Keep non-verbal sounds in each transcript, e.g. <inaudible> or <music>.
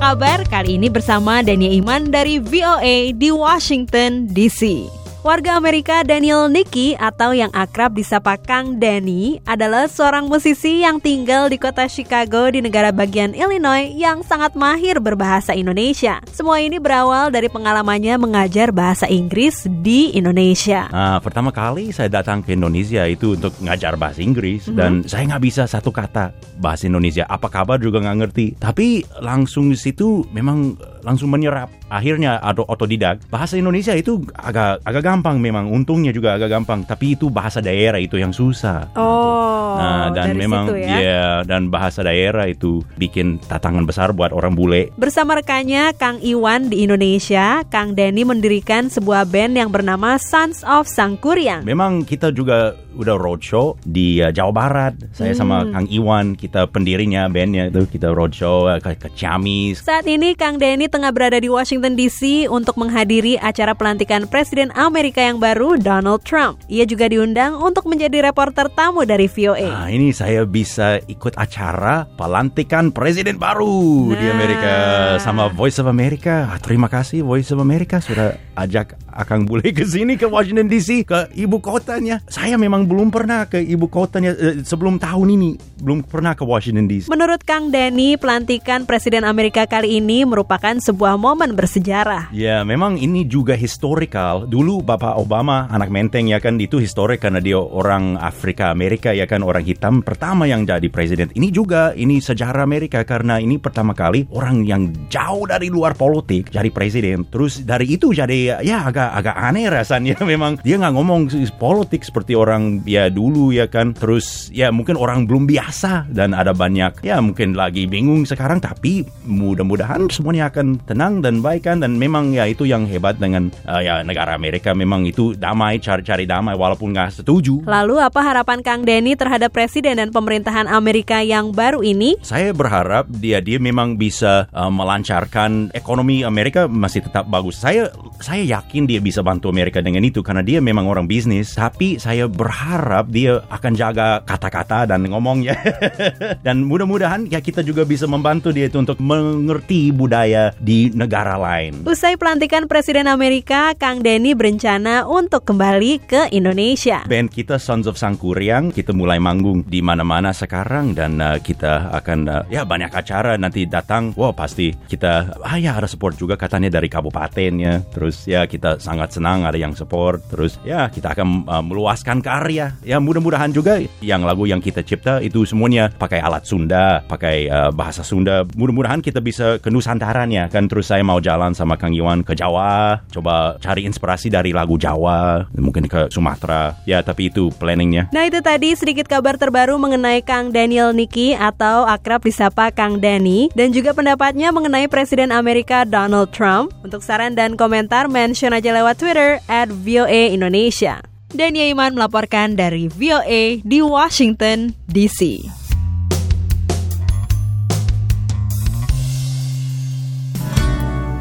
kabar? Kali ini bersama Dania Iman dari VOA di Washington DC. Warga Amerika Daniel Nicky atau yang akrab disapa Kang Danny adalah seorang musisi yang tinggal di kota Chicago di negara bagian Illinois yang sangat mahir berbahasa Indonesia. Semua ini berawal dari pengalamannya mengajar bahasa Inggris di Indonesia. Nah, pertama kali saya datang ke Indonesia itu untuk ngajar bahasa Inggris Mhm. dan saya nggak bisa satu kata bahasa Indonesia. Apa kabar juga nggak ngerti. Tapi langsung di situ memang langsung menyerap. Akhirnya ada otodidak. Bahasa Indonesia itu agak agak gampang memang. Untungnya juga agak gampang. Tapi itu bahasa daerah itu yang susah. Oh, Nah, dan dari memang situ ya. ya, dan bahasa daerah itu bikin tantangan besar buat orang bule. Bersama rekannya Kang Iwan di Indonesia, Kang Denny mendirikan sebuah band yang bernama Sons of Sangkuriang. Memang kita juga udah roadshow di uh, Jawa Barat. Saya sama Hmm. Kang Iwan, kita pendirinya bandnya itu kita roadshow uh, ke, ke Ciamis. Saat ini Kang Denny tengah berada di Washington DC untuk menghadiri acara pelantikan Presiden Amerika yang baru Donald Trump. Ia juga diundang untuk menjadi reporter tamu dari VOA. Nah, ini saya bisa ikut acara pelantikan presiden baru di Nah. Amerika sama Voice of America. Ah, terima kasih Voice of America sudah ajak Akang Bule ke sini ke Washington DC ke ibu kotanya. Saya memang belum pernah ke ibu kotanya eh, sebelum tahun ini belum pernah ke Washington DC. Menurut Kang Denny, pelantikan Presiden Amerika kali ini merupakan sebuah momen bersejarah. Ya, memang ini juga historical. Dulu Bapak Obama, anak menteng ya kan, itu historik karena dia orang Afrika Amerika ya kan, orang hitam pertama yang jadi presiden. Ini juga, ini sejarah Amerika karena ini pertama kali orang yang jauh dari luar politik jadi presiden. Terus dari itu jadi ya agak agak aneh rasanya. <laughs> Memang dia nggak ngomong politik seperti orang ya dulu ya kan. Terus ya mungkin orang belum biasa dan ada banyak ya mungkin lagi bingung sekarang tapi mudah-mudahan semuanya akan tenang dan baik kan dan memang ya itu yang hebat dengan uh, ya negara Amerika memang itu damai cari-cari damai walaupun nggak setuju. Lalu apa harapan Kang Denny terhadap Presiden dan pemerintahan Amerika yang baru ini? Saya berharap dia dia memang bisa uh, melancarkan ekonomi Amerika masih tetap bagus. Saya saya yakin dia bisa bantu Amerika dengan itu karena dia memang orang bisnis. Tapi saya berharap dia akan jaga kata-kata dan ngomongnya. <laughs> dan mudah-mudahan ya kita juga bisa membantu dia itu untuk mengerti budaya di negara lain. Usai pelantikan Presiden Amerika, Kang Denny berencana untuk kembali ke Indonesia. Band kita Sons of Sangkuriang kita mulai manggung di mana-mana sekarang dan uh, kita akan uh, ya banyak acara nanti datang. Wah pasti kita ah ya ada support juga katanya dari kabupaten ya. Terus ya kita sangat senang ada yang support. Terus ya kita akan uh, meluaskan karya. Ya mudah-mudahan juga yang lagu yang kita cipta itu semuanya pakai alat Sunda, pakai uh, bahasa Sunda. Mudah-mudahan kita bisa ke Nusantaranya kan. Terus saya mau jalan sama Kang Iwan ke Jawa, coba cari inspirasi dari lagu Jawa, mungkin ke Sumatera. Ya tapi itu planningnya. Nah itu tadi sedikit kabar terbaru mengenai Kang Daniel Niki atau akrab disapa Kang Dani dan juga pendapatnya mengenai Presiden Amerika Donald Trump. Untuk saran dan komentar mention aja lewat Twitter at VOA Indonesia. Dania Iman melaporkan dari VOA di Washington DC.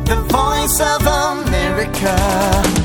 The voice of America.